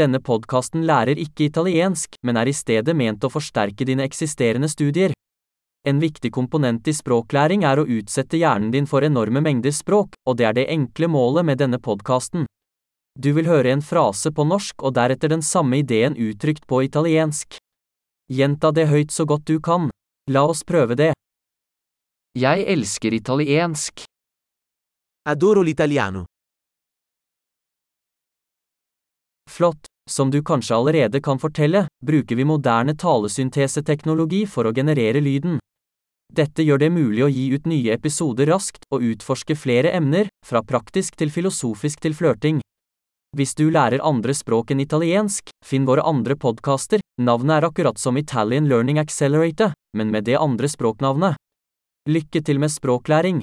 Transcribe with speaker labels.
Speaker 1: Denne podkasten lærer ikke italiensk, men er i stedet ment å forsterke dine eksisterende studier. En viktig komponent i språklæring er å utsette hjernen din for enorme mengder språk, og det er det enkle målet med denne podkasten. Du vil høre en frase på norsk og deretter den samme ideen uttrykt på italiensk. Gjenta det høyt så godt du kan. La oss prøve det. Jeg elsker italiensk.
Speaker 2: Adoro l'italiano.
Speaker 1: Flott. Som du kanskje allerede kan fortelle, bruker vi moderne talesynteseteknologi for å generere lyden. Dette gjør det mulig å gi ut nye episoder raskt og utforske flere emner, fra praktisk til filosofisk til flørting. Hvis du lærer andre språk enn italiensk, finn våre andre podkaster, navnet er akkurat som Italian Learning Accelerator, men med det andre språknavnet. Lykke til med språklæring!